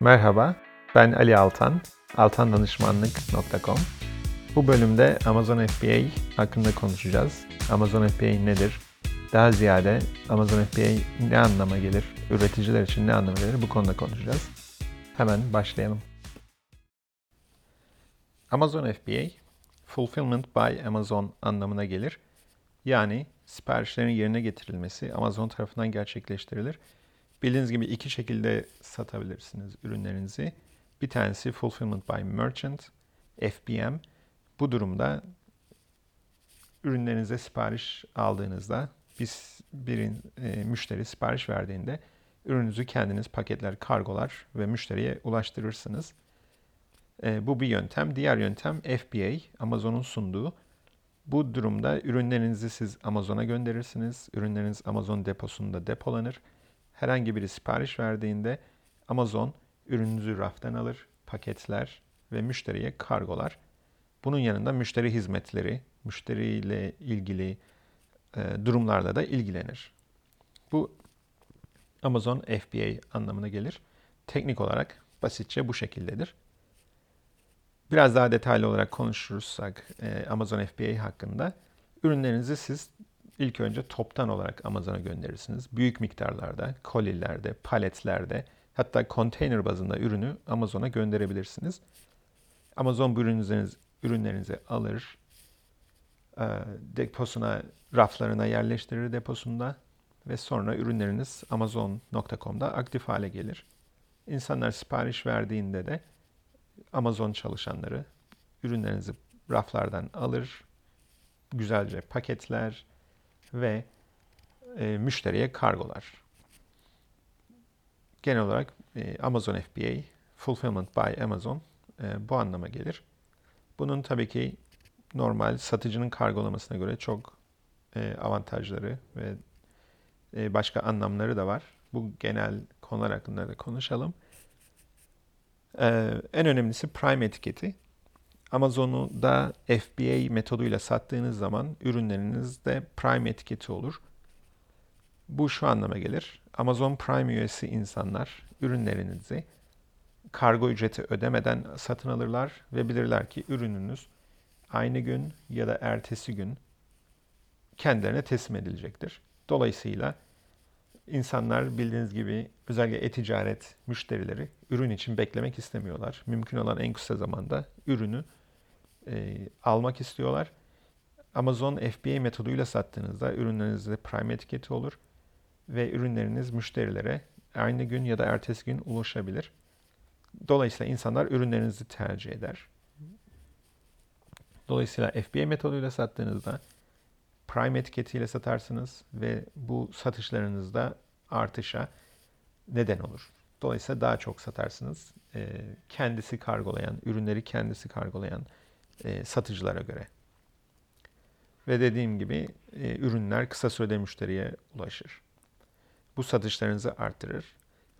Merhaba, ben Ali Altan, altandanışmanlık.com. Bu bölümde Amazon FBA hakkında konuşacağız. Amazon FBA nedir? Daha ziyade Amazon FBA ne anlama gelir? Üreticiler için ne anlama gelir? Bu konuda konuşacağız. Hemen başlayalım. Amazon FBA, Fulfillment by Amazon anlamına gelir. Yani siparişlerin yerine getirilmesi Amazon tarafından gerçekleştirilir. Bildiğiniz gibi iki şekilde satabilirsiniz ürünlerinizi. Bir tanesi Fulfillment by Merchant, FBM. Bu durumda ürünlerinize sipariş aldığınızda biz birin e, müşteri sipariş verdiğinde ürününüzü kendiniz paketler, kargolar ve müşteriye ulaştırırsınız. E, bu bir yöntem. Diğer yöntem FBA, Amazon'un sunduğu. Bu durumda ürünlerinizi siz Amazon'a gönderirsiniz. Ürünleriniz Amazon deposunda depolanır. Herhangi biri sipariş verdiğinde Amazon ürününüzü raftan alır, paketler ve müşteriye kargolar. Bunun yanında müşteri hizmetleri, müşteriyle ilgili e, durumlarla da ilgilenir. Bu Amazon FBA anlamına gelir. Teknik olarak basitçe bu şekildedir. Biraz daha detaylı olarak konuşursak e, Amazon FBA hakkında ürünlerinizi siz ilk önce toptan olarak Amazon'a gönderirsiniz. Büyük miktarlarda, kolilerde, paletlerde hatta konteyner bazında ürünü Amazon'a gönderebilirsiniz. Amazon bu ürünlerinizi, ürünlerinizi alır, e, deposuna, raflarına yerleştirir deposunda ve sonra ürünleriniz Amazon.com'da aktif hale gelir. İnsanlar sipariş verdiğinde de Amazon çalışanları ürünlerinizi raflardan alır, güzelce paketler ve e, müşteriye kargolar. Genel olarak e, Amazon FBA, Fulfillment by Amazon e, bu anlama gelir. Bunun tabii ki normal satıcının kargolamasına göre çok e, avantajları ve e, başka anlamları da var. Bu genel konular hakkında da konuşalım. Ee, en önemlisi Prime etiketi. Amazon'u da FBA metoduyla sattığınız zaman ürünlerinizde Prime etiketi olur. Bu şu anlama gelir. Amazon Prime üyesi insanlar ürünlerinizi kargo ücreti ödemeden satın alırlar ve bilirler ki ürününüz aynı gün ya da ertesi gün kendilerine teslim edilecektir. Dolayısıyla İnsanlar bildiğiniz gibi özellikle e-ticaret müşterileri ürün için beklemek istemiyorlar. Mümkün olan en kısa zamanda ürünü e, almak istiyorlar. Amazon FBA metoduyla sattığınızda ürünlerinizde Prime etiketi olur ve ürünleriniz müşterilere aynı gün ya da ertesi gün ulaşabilir. Dolayısıyla insanlar ürünlerinizi tercih eder. Dolayısıyla FBA metoduyla sattığınızda Prime etiketiyle satarsınız ve bu satışlarınızda artışa neden olur. Dolayısıyla daha çok satarsınız. E, kendisi kargolayan, ürünleri kendisi kargolayan e, satıcılara göre. Ve dediğim gibi e, ürünler kısa sürede müşteriye ulaşır. Bu satışlarınızı artırır.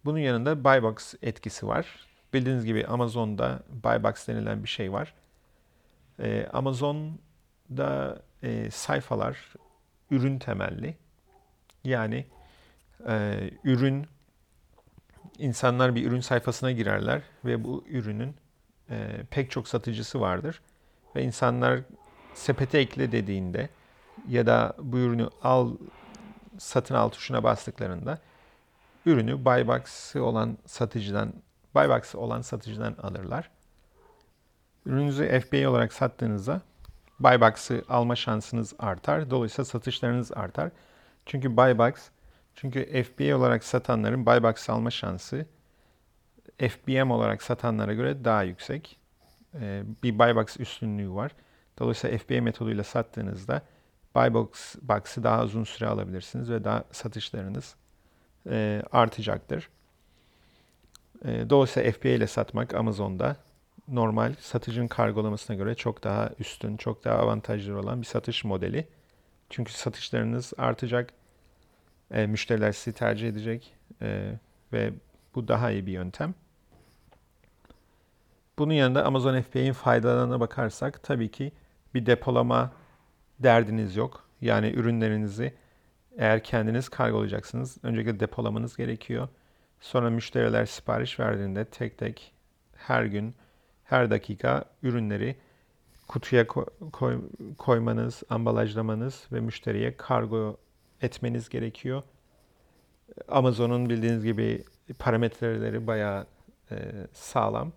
Bunun yanında buy box etkisi var. Bildiğiniz gibi Amazon'da buy box denilen bir şey var. E, Amazon'da e, sayfalar ürün temelli. Yani e, ürün insanlar bir ürün sayfasına girerler ve bu ürünün e, pek çok satıcısı vardır ve insanlar sepete ekle dediğinde ya da bu ürünü al satın al tuşuna bastıklarında ürünü buy box'ı olan satıcıdan buy box'ı olan satıcıdan alırlar. Ürününüzü FBA olarak sattığınızda buybox'ı alma şansınız artar. Dolayısıyla satışlarınız artar. Çünkü buybox, çünkü FBA olarak satanların buybox alma şansı FBM olarak satanlara göre daha yüksek. Ee, bir buybox üstünlüğü var. Dolayısıyla FBA metoduyla sattığınızda buybox box'ı daha uzun süre alabilirsiniz ve daha satışlarınız e, artacaktır. E, dolayısıyla FBA ile satmak Amazon'da normal satıcının kargolamasına göre çok daha üstün, çok daha avantajlı olan bir satış modeli. Çünkü satışlarınız artacak, e, müşteriler sizi tercih edecek ve bu daha iyi bir yöntem. Bunun yanında Amazon FBA'in faydalarına bakarsak tabii ki bir depolama derdiniz yok. Yani ürünlerinizi eğer kendiniz kargolayacaksınız öncelikle depolamanız gerekiyor. Sonra müşteriler sipariş verdiğinde tek tek her gün, her dakika ürünleri kutuya koy, koymanız, ambalajlamanız ve müşteriye kargo etmeniz gerekiyor. Amazon'un bildiğiniz gibi parametreleri bayağı e, sağlam.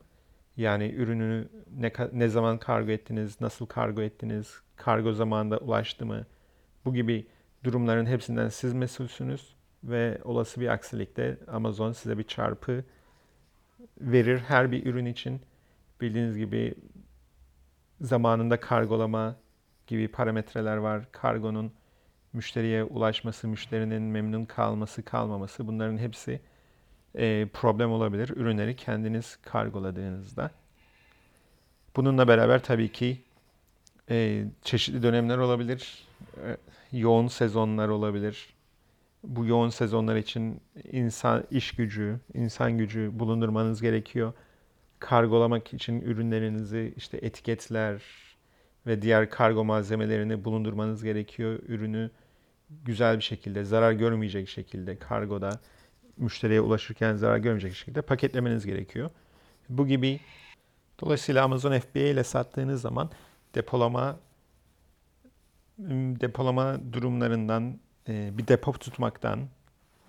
Yani ürünü ne, ne zaman kargo ettiniz, nasıl kargo ettiniz, kargo zamanında ulaştı mı? Bu gibi durumların hepsinden siz mesulsünüz ve olası bir aksilikte Amazon size bir çarpı verir her bir ürün için. Bildiğiniz gibi zamanında kargolama gibi parametreler var. Kargonun müşteriye ulaşması, müşterinin memnun kalması, kalmaması bunların hepsi e, problem olabilir. Ürünleri kendiniz kargoladığınızda. Bununla beraber tabii ki e, çeşitli dönemler olabilir. E, yoğun sezonlar olabilir. Bu yoğun sezonlar için insan iş gücü, insan gücü bulundurmanız gerekiyor. Kargolamak için ürünlerinizi işte etiketler ve diğer kargo malzemelerini bulundurmanız gerekiyor. Ürünü güzel bir şekilde, zarar görmeyecek şekilde kargoda müşteriye ulaşırken zarar görmeyecek şekilde paketlemeniz gerekiyor. Bu gibi dolayısıyla Amazon FBA ile sattığınız zaman depolama depolama durumlarından e, bir depo tutmaktan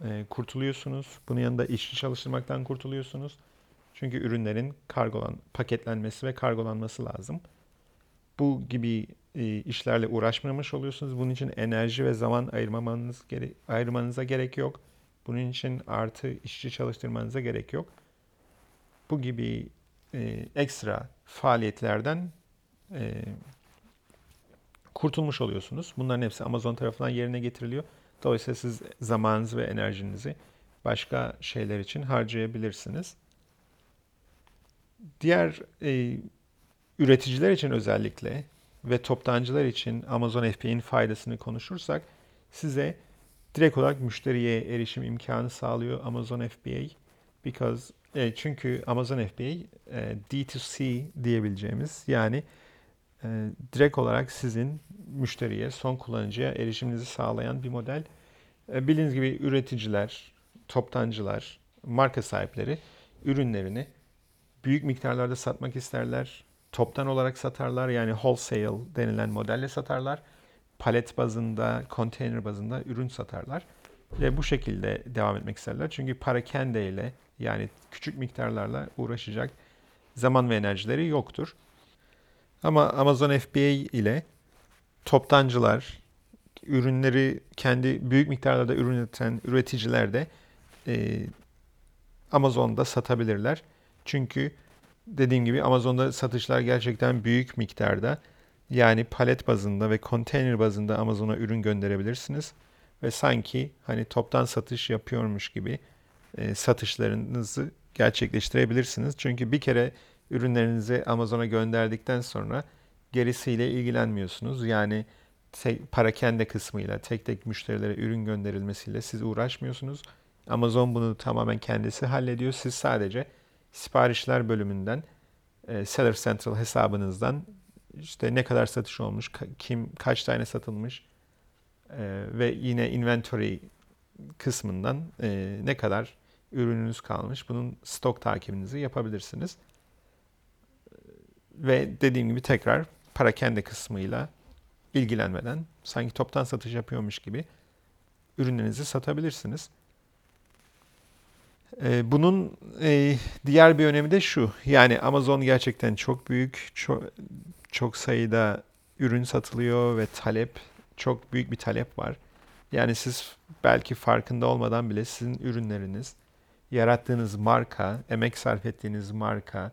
e, kurtuluyorsunuz. Bunun yanında işçi çalıştırmaktan kurtuluyorsunuz. Çünkü ürünlerin kargolan, paketlenmesi ve kargolanması lazım. Bu gibi e, işlerle uğraşmamış oluyorsunuz. Bunun için enerji ve zaman ayırmamanız gere ayırmanıza gerek yok. Bunun için artı işçi çalıştırmanıza gerek yok. Bu gibi e, ekstra faaliyetlerden e, kurtulmuş oluyorsunuz. Bunların hepsi Amazon tarafından yerine getiriliyor. Dolayısıyla siz zamanınızı ve enerjinizi başka şeyler için harcayabilirsiniz. Diğer e, üreticiler için özellikle ve toptancılar için Amazon FBA'nin faydasını konuşursak size direkt olarak müşteriye erişim imkanı sağlıyor Amazon FBA. Because e, çünkü Amazon FBA e, D2C diyebileceğimiz yani e, direkt olarak sizin müşteriye, son kullanıcıya erişiminizi sağlayan bir model. E, bildiğiniz gibi üreticiler, toptancılar, marka sahipleri ürünlerini büyük miktarlarda satmak isterler. Toptan olarak satarlar yani wholesale denilen modelle satarlar. Palet bazında, konteyner bazında ürün satarlar. Ve bu şekilde devam etmek isterler. Çünkü para kendiyle yani küçük miktarlarla uğraşacak zaman ve enerjileri yoktur. Ama Amazon FBA ile toptancılar, ürünleri kendi büyük miktarlarda üreten üreticiler de e, Amazon'da satabilirler. Çünkü dediğim gibi Amazon'da satışlar gerçekten büyük miktarda. Yani palet bazında ve konteyner bazında Amazon'a ürün gönderebilirsiniz. Ve sanki hani toptan satış yapıyormuş gibi e, satışlarınızı gerçekleştirebilirsiniz. Çünkü bir kere ürünlerinizi Amazon'a gönderdikten sonra gerisiyle ilgilenmiyorsunuz. Yani tek, parakende kısmıyla tek tek müşterilere ürün gönderilmesiyle siz uğraşmıyorsunuz. Amazon bunu tamamen kendisi hallediyor. Siz sadece siparişler bölümünden e, Seller Central hesabınızdan işte ne kadar satış olmuş, kim kaç tane satılmış e, ve yine inventory kısmından e, ne kadar ürününüz kalmış. Bunun stok takibinizi yapabilirsiniz. Ve dediğim gibi tekrar para kendi kısmıyla ilgilenmeden sanki toptan satış yapıyormuş gibi ürünlerinizi satabilirsiniz. Ee, bunun e, diğer bir önemi de şu. Yani Amazon gerçekten çok büyük, çok, çok sayıda ürün satılıyor ve talep, çok büyük bir talep var. Yani siz belki farkında olmadan bile sizin ürünleriniz, yarattığınız marka, emek sarf ettiğiniz marka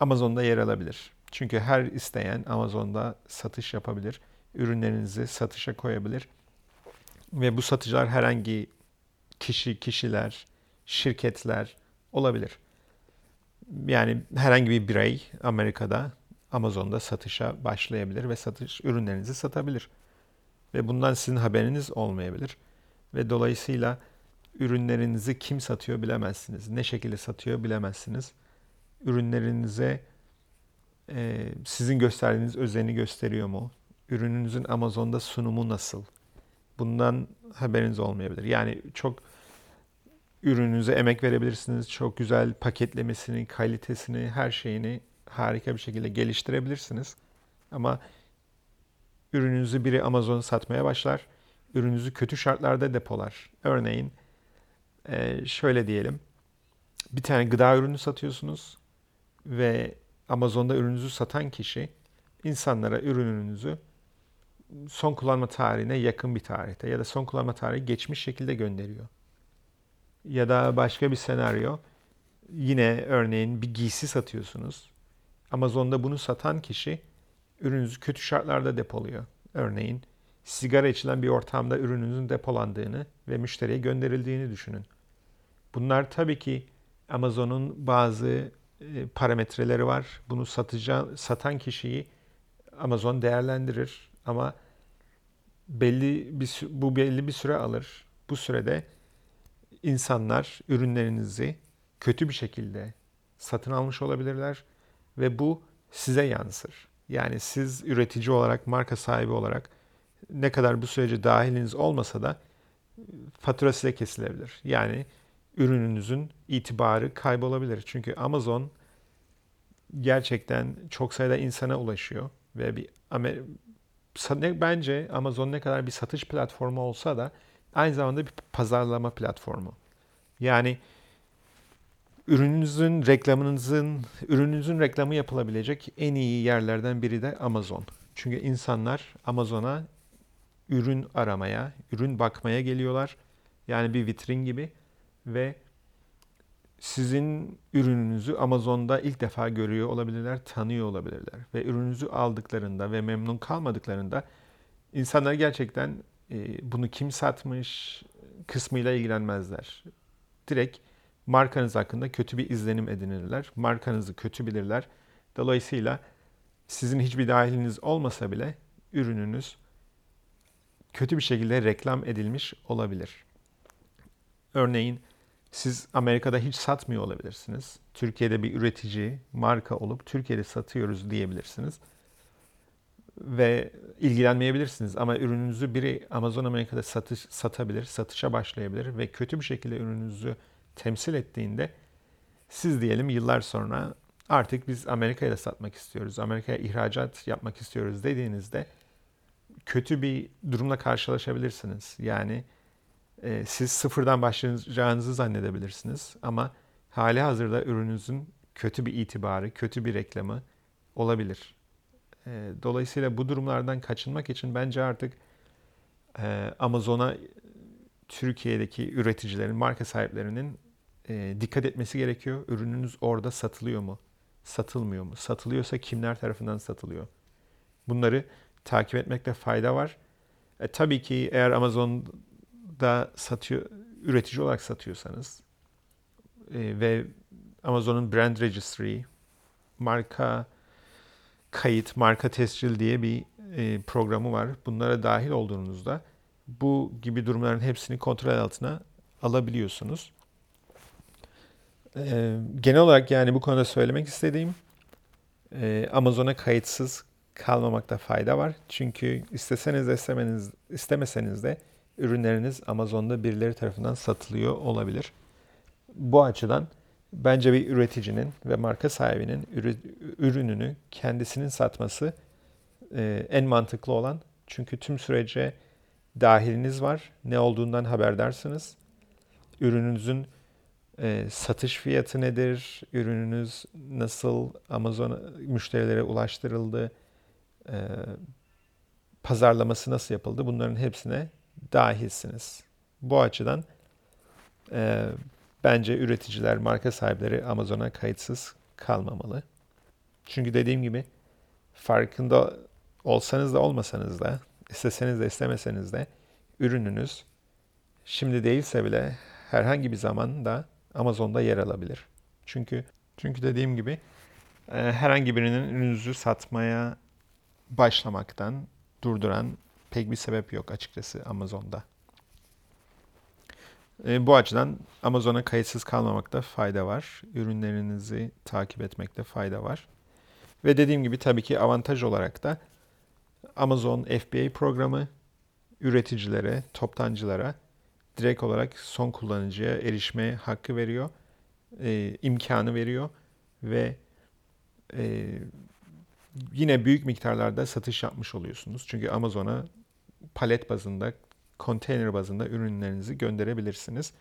Amazon'da yer alabilir. Çünkü her isteyen Amazon'da satış yapabilir. Ürünlerinizi satışa koyabilir. Ve bu satıcılar herhangi kişi, kişiler, şirketler olabilir. Yani herhangi bir birey Amerika'da Amazon'da satışa başlayabilir ve satış ürünlerinizi satabilir. Ve bundan sizin haberiniz olmayabilir. Ve dolayısıyla ürünlerinizi kim satıyor bilemezsiniz. Ne şekilde satıyor bilemezsiniz. Ürünlerinize e, sizin gösterdiğiniz özeni gösteriyor mu? Ürününüzün Amazon'da sunumu nasıl? Bundan haberiniz olmayabilir. Yani çok ürününüze emek verebilirsiniz. Çok güzel paketlemesini, kalitesini, her şeyini harika bir şekilde geliştirebilirsiniz. Ama ürününüzü biri Amazon'a satmaya başlar. Ürününüzü kötü şartlarda depolar. Örneğin e, şöyle diyelim. Bir tane gıda ürünü satıyorsunuz ve Amazon'da ürününüzü satan kişi insanlara ürününüzü son kullanma tarihine yakın bir tarihte ya da son kullanma tarihi geçmiş şekilde gönderiyor. Ya da başka bir senaryo yine örneğin bir giysi satıyorsunuz. Amazon'da bunu satan kişi ürününüzü kötü şartlarda depoluyor. Örneğin sigara içilen bir ortamda ürününüzün depolandığını ve müşteriye gönderildiğini düşünün. Bunlar tabii ki Amazon'un bazı e, parametreleri var. Bunu satıcı, satan kişiyi Amazon değerlendirir ama belli bir bu belli bir süre alır. Bu sürede insanlar ürünlerinizi kötü bir şekilde satın almış olabilirler ve bu size yansır. Yani siz üretici olarak, marka sahibi olarak ne kadar bu sürece dahiliniz olmasa da fatura size kesilebilir. Yani ürününüzün itibarı kaybolabilir. Çünkü Amazon gerçekten çok sayıda insana ulaşıyor ve bir bence Amazon ne kadar bir satış platformu olsa da aynı zamanda bir pazarlama platformu. Yani ürününüzün reklamınızın ürününüzün reklamı yapılabilecek en iyi yerlerden biri de Amazon. Çünkü insanlar Amazon'a ürün aramaya, ürün bakmaya geliyorlar. Yani bir vitrin gibi ve sizin ürününüzü Amazon'da ilk defa görüyor olabilirler, tanıyor olabilirler. Ve ürününüzü aldıklarında ve memnun kalmadıklarında insanlar gerçekten e, bunu kim satmış kısmıyla ilgilenmezler. Direkt markanız hakkında kötü bir izlenim edinirler. Markanızı kötü bilirler. Dolayısıyla sizin hiçbir dahiliniz olmasa bile ürününüz kötü bir şekilde reklam edilmiş olabilir. Örneğin siz Amerika'da hiç satmıyor olabilirsiniz. Türkiye'de bir üretici, marka olup Türkiye'de satıyoruz diyebilirsiniz. Ve ilgilenmeyebilirsiniz ama ürününüzü biri Amazon Amerika'da satış, satabilir, satışa başlayabilir ve kötü bir şekilde ürününüzü temsil ettiğinde siz diyelim yıllar sonra artık biz Amerika'ya da satmak istiyoruz, Amerika'ya ihracat yapmak istiyoruz dediğinizde kötü bir durumla karşılaşabilirsiniz. Yani e, siz sıfırdan başlayacağınızı zannedebilirsiniz ama hali hazırda ürününüzün kötü bir itibarı, kötü bir reklamı olabilir. E, dolayısıyla bu durumlardan kaçınmak için bence artık e, Amazon'a Türkiye'deki üreticilerin, marka sahiplerinin e, dikkat etmesi gerekiyor. Ürününüz orada satılıyor mu? Satılmıyor mu? Satılıyorsa kimler tarafından satılıyor? Bunları takip etmekte fayda var. E, tabii ki eğer Amazon'da satıyor, üretici olarak satıyorsanız e, ve Amazon'un Brand Registry, marka kayıt, marka tescil diye bir e, programı var. Bunlara dahil olduğunuzda bu gibi durumların hepsini kontrol altına alabiliyorsunuz. Ee, genel olarak yani bu konuda söylemek istediğim e, Amazon'a kayıtsız kalmamakta fayda var. Çünkü isteseniz de istemeniz, istemeseniz de ürünleriniz Amazon'da birileri tarafından satılıyor olabilir. Bu açıdan bence bir üreticinin ve marka sahibinin ürününü kendisinin satması e, en mantıklı olan. Çünkü tüm sürece dahiliniz var. Ne olduğundan haberdarsınız. Ürününüzün e, satış fiyatı nedir? Ürününüz nasıl Amazon müşterilere ulaştırıldı? E, pazarlaması nasıl yapıldı? Bunların hepsine dahilsiniz. Bu açıdan e, bence üreticiler, marka sahipleri Amazon'a kayıtsız kalmamalı. Çünkü dediğim gibi farkında olsanız da olmasanız da, isteseniz de istemeseniz de ürününüz şimdi değilse bile herhangi bir zamanda Amazon'da yer alabilir. Çünkü çünkü dediğim gibi e, herhangi birinin ürününüzü satmaya başlamaktan durduran pek bir sebep yok açıkçası Amazon'da. E, bu açıdan Amazon'a kayıtsız kalmamakta fayda var. Ürünlerinizi takip etmekte fayda var. Ve dediğim gibi tabii ki avantaj olarak da Amazon FBA programı üreticilere, toptancılara direkt olarak son kullanıcıya erişme hakkı veriyor, e, imkanı veriyor ve e, yine büyük miktarlarda satış yapmış oluyorsunuz. Çünkü Amazon'a palet bazında, konteyner bazında ürünlerinizi gönderebilirsiniz.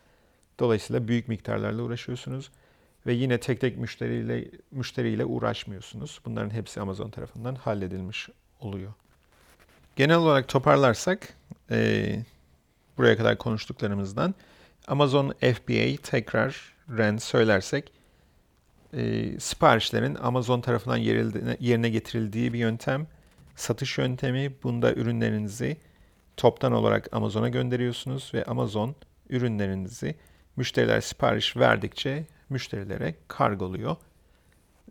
Dolayısıyla büyük miktarlarla uğraşıyorsunuz ve yine tek tek müşteriyle müşteriyle uğraşmıyorsunuz. Bunların hepsi Amazon tarafından halledilmiş oluyor. Genel olarak toparlarsak e, buraya kadar konuştuklarımızdan Amazon FBA tekrar ren söylersek e, siparişlerin Amazon tarafından yerine getirildiği bir yöntem. Satış yöntemi. Bunda ürünlerinizi toptan olarak Amazon'a gönderiyorsunuz ve Amazon ürünlerinizi müşteriler sipariş verdikçe müşterilere kargoluyor.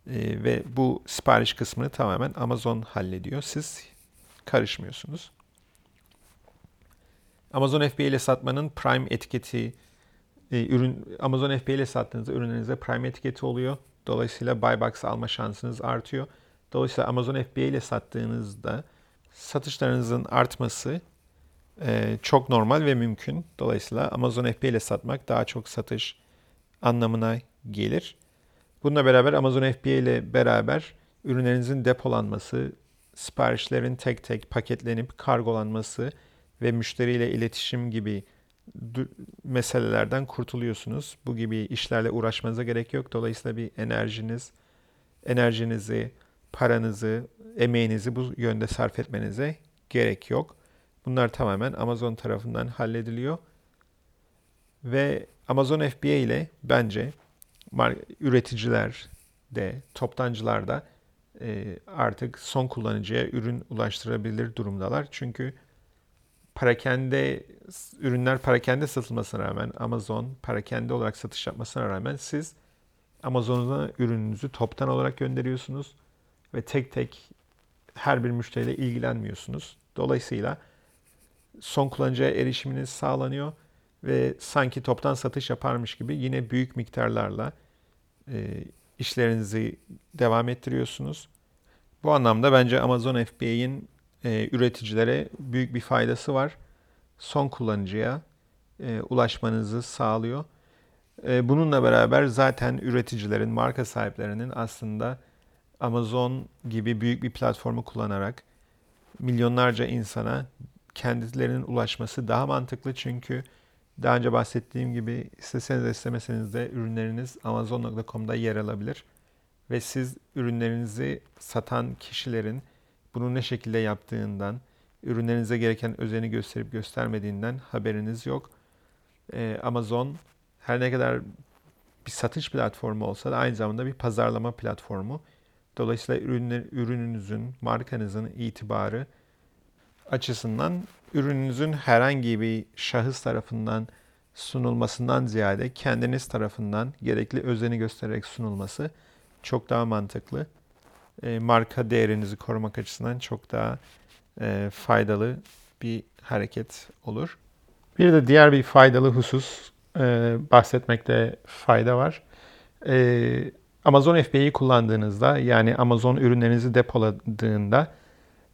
E, ve bu sipariş kısmını tamamen Amazon hallediyor. Siz karışmıyorsunuz. Amazon FBA ile satmanın Prime etiketi e, ürün Amazon FBA ile sattığınızda ürünlerinize Prime etiketi oluyor. Dolayısıyla buy box alma şansınız artıyor. Dolayısıyla Amazon FBA ile sattığınızda satışlarınızın artması e, çok normal ve mümkün. Dolayısıyla Amazon FBA ile satmak daha çok satış anlamına gelir. Bununla beraber Amazon FBA ile beraber ürünlerinizin depolanması, siparişlerin tek tek paketlenip kargolanması ve müşteriyle iletişim gibi meselelerden kurtuluyorsunuz. Bu gibi işlerle uğraşmanıza gerek yok. Dolayısıyla bir enerjiniz, enerjinizi, paranızı, emeğinizi bu yönde sarf etmenize gerek yok. Bunlar tamamen Amazon tarafından hallediliyor. Ve Amazon FBA ile bence üreticiler de, toptancılar da e, artık son kullanıcıya ürün ulaştırabilir durumdalar. Çünkü parakende ürünler parakende satılmasına rağmen Amazon parakende olarak satış yapmasına rağmen siz Amazon'a ürününüzü toptan olarak gönderiyorsunuz ve tek tek her bir müşteriyle ilgilenmiyorsunuz. Dolayısıyla son kullanıcıya erişiminiz sağlanıyor ve sanki toptan satış yaparmış gibi yine büyük miktarlarla e, işlerinizi devam ettiriyorsunuz. Bu anlamda bence Amazon FBA'in e, üreticilere büyük bir faydası var. Son kullanıcıya e, ulaşmanızı sağlıyor. E, bununla beraber zaten üreticilerin, marka sahiplerinin aslında Amazon gibi büyük bir platformu kullanarak milyonlarca insana kendilerinin ulaşması daha mantıklı çünkü daha önce bahsettiğim gibi isteseniz istemeseniz de ürünleriniz Amazon.com'da yer alabilir. Ve siz ürünlerinizi satan kişilerin bunu ne şekilde yaptığından, ürünlerinize gereken özeni gösterip göstermediğinden haberiniz yok. Ee, Amazon her ne kadar bir satış platformu olsa da aynı zamanda bir pazarlama platformu. Dolayısıyla ürünler, ürününüzün, markanızın itibarı açısından ürününüzün herhangi bir şahıs tarafından sunulmasından ziyade kendiniz tarafından gerekli özeni göstererek sunulması çok daha mantıklı. E, marka değerinizi korumak açısından çok daha e, faydalı bir hareket olur. Bir de diğer bir faydalı husus e, bahsetmekte fayda var. E, Amazon FBA'yı kullandığınızda yani Amazon ürünlerinizi depoladığında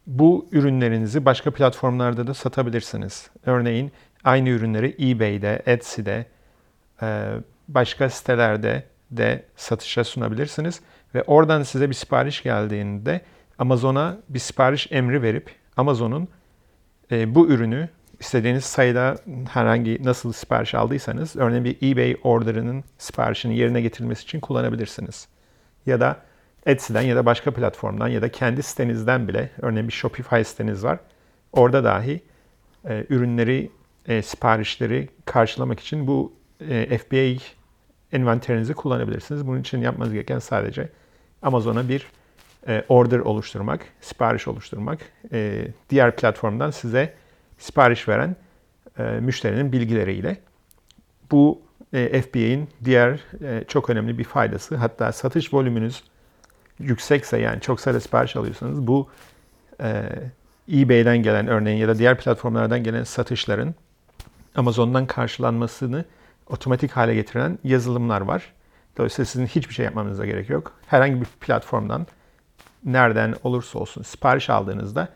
bu ürünlerinizi başka platformlarda da satabilirsiniz. Örneğin aynı ürünleri eBay'de, Etsy'de, e, başka sitelerde de satışa sunabilirsiniz. Ve oradan size bir sipariş geldiğinde Amazon'a bir sipariş emri verip Amazon'un e, bu ürünü istediğiniz sayıda herhangi nasıl sipariş aldıysanız örneğin bir eBay order'ının siparişini yerine getirilmesi için kullanabilirsiniz. Ya da Etsy'den ya da başka platformdan ya da kendi sitenizden bile örneğin bir Shopify siteniz var. Orada dahi e, ürünleri, e, siparişleri karşılamak için bu e, FBA envanterinizi kullanabilirsiniz. Bunun için yapmanız gereken sadece Amazon'a bir e, order oluşturmak, sipariş oluşturmak. E, diğer platformdan size sipariş veren e, müşterinin bilgileriyle. Bu e, FBA'in diğer e, çok önemli bir faydası. Hatta satış volümünüz yüksekse yani çok sayıda sipariş alıyorsanız bu e, eBay'den gelen örneğin ya da diğer platformlardan gelen satışların Amazon'dan karşılanmasını otomatik hale getiren yazılımlar var. Dolayısıyla sizin hiçbir şey yapmanıza gerek yok. Herhangi bir platformdan nereden olursa olsun sipariş aldığınızda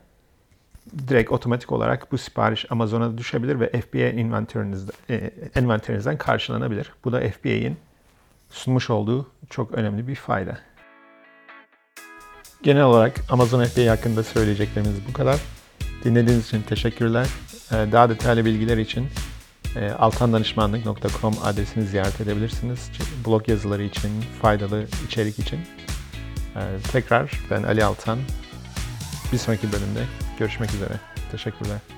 direkt otomatik olarak bu sipariş Amazon'a düşebilir ve FBA e, envanterinizden karşılanabilir. Bu da FBA'in sunmuş olduğu çok önemli bir fayda. Genel olarak Amazon FBA hakkında söyleyeceklerimiz bu kadar. Dinlediğiniz için teşekkürler. Ee, Daha detaylı bilgiler için e, altandanışmanlık.com adresini ziyaret edebilirsiniz. Blog yazıları için, faydalı içerik için. Ee, Tekrar ben Ali Altan. Bir sonraki bölümde görüşmek üzere. Teşekkürler.